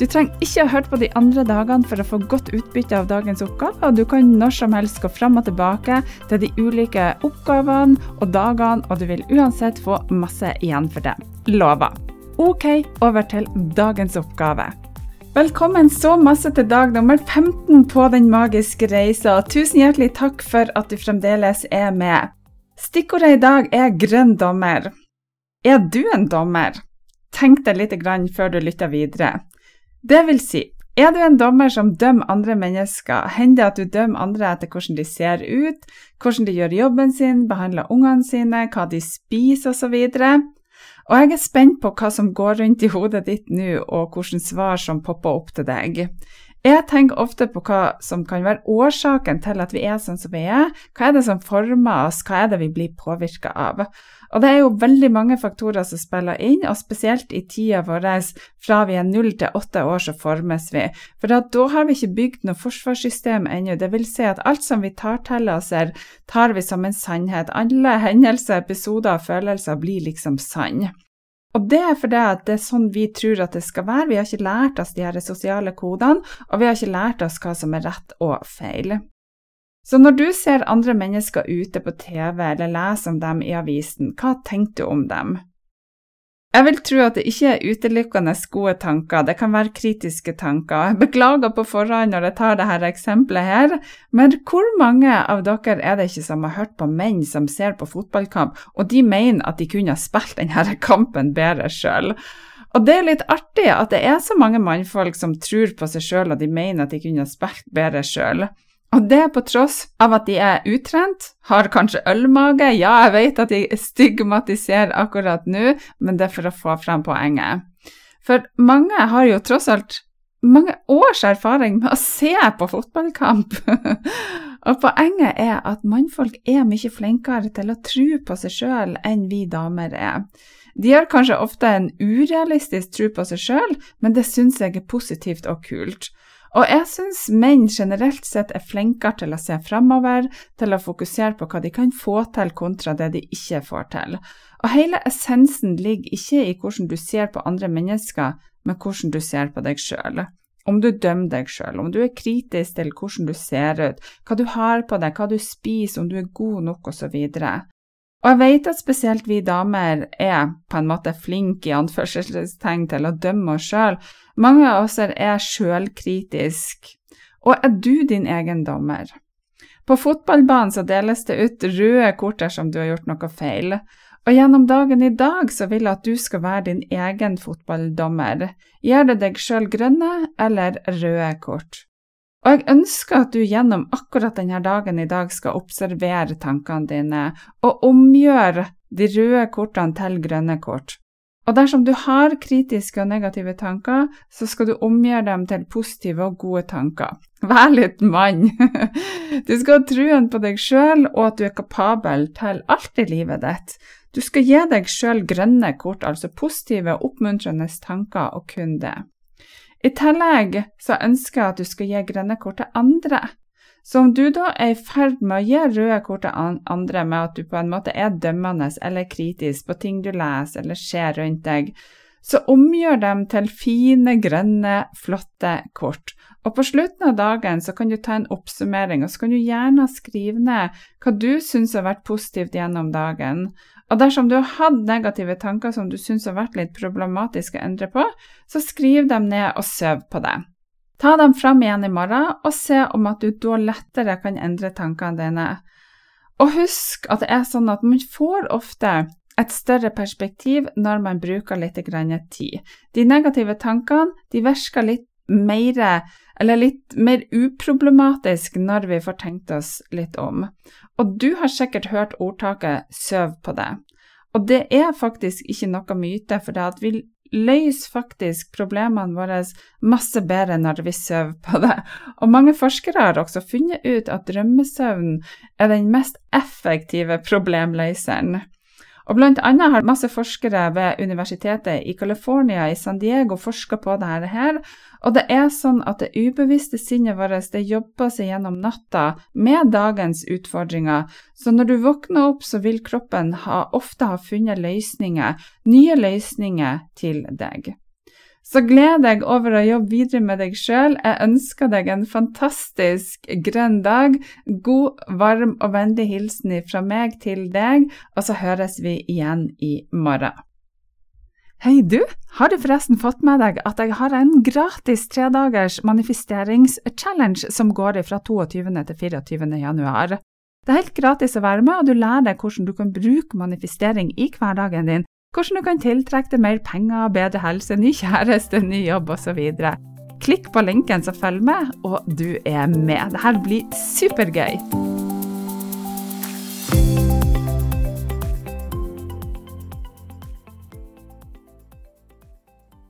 Du trenger ikke å høre på de andre dagene for å få godt utbytte av dagens oppgave, og du kan når som helst gå fram og tilbake til de ulike oppgavene og dagene, og du vil uansett få masse igjen for det. Lover. Ok, over til dagens oppgave. Velkommen så masse til dag nummer 15 på Den magiske reisa. Tusen hjertelig takk for at du fremdeles er med. Stikkordet i dag er grønn dommer. Er du en dommer? Tenk deg litt før du lytter videre. Det vil si, er du en dommer som dømmer andre mennesker, hender det at du dømmer andre etter hvordan de ser ut, hvordan de gjør jobben sin, behandler ungene sine, hva de spiser osv. Og jeg er spent på hva som går rundt i hodet ditt nå, og hvilke svar som popper opp til deg. Jeg tenker ofte på hva som kan være årsaken til at vi er sånn som vi er. Hva er det som former oss, hva er det vi blir påvirka av? Og det er jo veldig mange faktorer som spiller inn, og spesielt i tida vår fra vi er null til åtte år, så formes vi. For da, da har vi ikke bygd noe forsvarssystem ennå. Det vil si at alt som vi tar til oss, tar vi som en sannhet. Alle hendelser, episoder og følelser blir liksom sann. Og det er fordi at det er sånn vi tror at det skal være. Vi har ikke lært oss de her sosiale kodene, og vi har ikke lært oss hva som er rett og feil. Så når du ser andre mennesker ute på TV eller leser om dem i avisen, hva tenker du om dem? Jeg vil tro at det ikke er utelukkende gode tanker, det kan være kritiske tanker. Jeg beklager på forhånd når jeg tar dette eksempelet her, men hvor mange av dere er det ikke som har hørt på menn som ser på fotballkamp, og de mener at de kunne ha spilt denne kampen bedre sjøl? Og det er litt artig at det er så mange mannfolk som tror på seg sjøl, og de mener at de kunne ha spilt bedre sjøl. Og det på tross av at de er utrent, har kanskje ølmage. Ja, jeg vet at de stigmatiserer akkurat nå, men det er for å få frem poenget. For mange har jo tross alt mange års erfaring med å se på fotballkamp. og poenget er at mannfolk er mye flinkere til å tro på seg sjøl enn vi damer er. De har kanskje ofte en urealistisk tro på seg sjøl, men det syns jeg er positivt og kult. Og jeg syns menn generelt sett er flinkere til å se fremover, til å fokusere på hva de kan få til, kontra det de ikke får til. Og hele essensen ligger ikke i hvordan du ser på andre mennesker, men hvordan du ser på deg sjøl. Om du dømmer deg sjøl, om du er kritisk til hvordan du ser ut, hva du har på deg, hva du spiser, om du er god nok osv. Og jeg vet at spesielt vi damer er på en måte flinke i anførselstegn til å dømme oss sjøl, mange av oss er sjølkritiske. Og er du din egen dommer? På fotballbanen så deles det ut røde kort dersom du har gjort noe feil. Og gjennom dagen i dag så vil jeg at du skal være din egen fotballdommer. Gjør det deg sjøl grønne eller røde kort? Og jeg ønsker at du gjennom akkurat denne dagen i dag skal observere tankene dine, og omgjøre de røde kortene til grønne kort. Og dersom du har kritiske og negative tanker, så skal du omgjøre dem til positive og gode tanker. Vær litt mann! Du skal ha truen på deg sjøl, og at du er kapabel til alt i livet ditt. Du skal gi deg sjøl grønne kort, altså positive og oppmuntrende tanker, og kun det. I tillegg så ønsker jeg at du skal gi grønne kort til andre. Så om du da er i ferd med å gi røde kort til andre med at du på en måte er dømmende eller kritisk på ting du leser eller ser rundt deg, så omgjør dem til fine, grønne, flotte kort. Og på slutten av dagen så kan du ta en oppsummering, og så kan du gjerne skrive ned hva du syns har vært positivt gjennom dagen. Og dersom du har hatt negative tanker som du syns har vært litt problematiske å endre på, så skriv dem ned og søv på det. Ta dem fram igjen i morgen, og se om at du da lettere kan endre tankene dine. Og husk at det er sånn at man får ofte et større perspektiv når man bruker litt tid. De negative tankene de virker litt mer, eller litt mer uproblematisk når vi får tenkt oss litt om. Og du har sikkert hørt ordtaket 'søv på det'. Og det er faktisk ikke noe myte, for det at vi løser faktisk problemene våre masse bedre når vi sover på det. Og mange forskere har også funnet ut at drømmesøvn er den mest effektive problemløseren. Og blant annet har masse forskere ved universitetet i California i San Diego forska på dette her, og det er sånn at det ubevisste sinnet vårt det jobber seg gjennom natta med dagens utfordringer, så når du våkner opp, så vil kroppen ha, ofte ha funnet løsninger, nye løsninger til deg. Så gled deg over å jobbe videre med deg sjøl. Jeg ønsker deg en fantastisk grønn dag. God, varm og vennlig hilsen fra meg til deg, og så høres vi igjen i morgen. Hei, du! Har du forresten fått med deg at jeg har en gratis tredagers manifesteringschallenge som går fra 22. til 24. januar? Det er helt gratis å være med, og du lærer deg hvordan du kan bruke manifestering i hverdagen din hvordan du kan tiltrekke deg mer penger, bedre helse, ny kjæreste, ny jobb osv. Klikk på linken som følger med, og du er med. Dette blir supergøy!